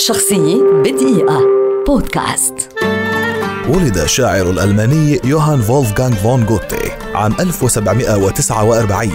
شخصية بدقيقة. بودكاست. ولد الشاعر الألماني يوهان فولفغانغ فون غوتي عام 1749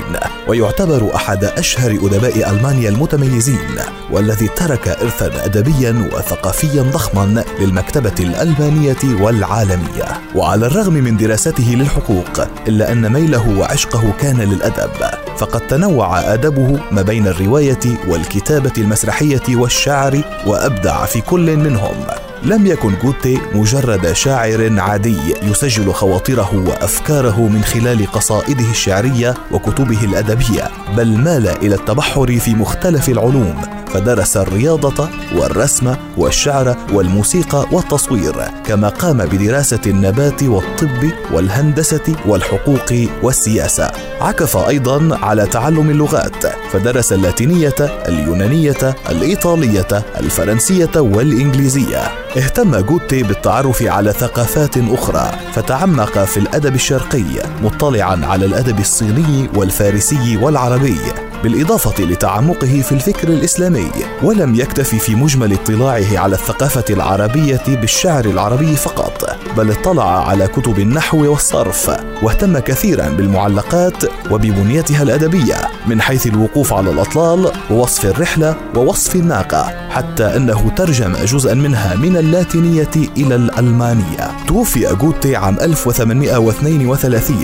ويعتبر أحد أشهر أدباء ألمانيا المتميزين والذي ترك إرثا أدبيا وثقافيا ضخما للمكتبة الألمانية والعالمية. وعلى الرغم من دراسته للحقوق إلا أن ميله وعشقه كان للأدب. فقد تنوع أدبه ما بين الرواية والكتابة المسرحية والشعر وأبدع في كل منهم. لم يكن جوتي مجرد شاعر عادي يسجل خواطره وأفكاره من خلال قصائده الشعرية وكتبه الأدبية بل مال إلى التبحر في مختلف العلوم. فدرس الرياضة والرسم والشعر والموسيقى والتصوير كما قام بدراسة النبات والطب والهندسة والحقوق والسياسة. عكف أيضا على تعلم اللغات فدرس اللاتينية اليونانية الإيطالية الفرنسية والإنجليزية. اهتم جوتي بالتعرف على ثقافات أخرى فتعمق في الأدب الشرقي مطلعا على الأدب الصيني والفارسي والعربي. بالإضافة لتعمقه في الفكر الإسلامي ولم يكتفي في مجمل اطلاعه على الثقافة العربية بالشعر العربي فقط بل اطلع على كتب النحو والصرف واهتم كثيرا بالمعلقات وببنيتها الأدبية من حيث الوقوف على الأطلال ووصف الرحلة ووصف الناقة حتى أنه ترجم جزءا منها من اللاتينية إلى الألمانية. توفي أغوتي عام 1832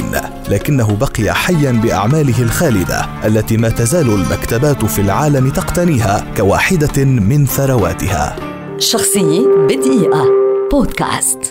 لكنه بقي حيا بأعماله الخالدة التي ما تزال المكتبات في العالم تقتنيها كواحدة من ثرواتها. شخصية بدقيقة. بودكاست.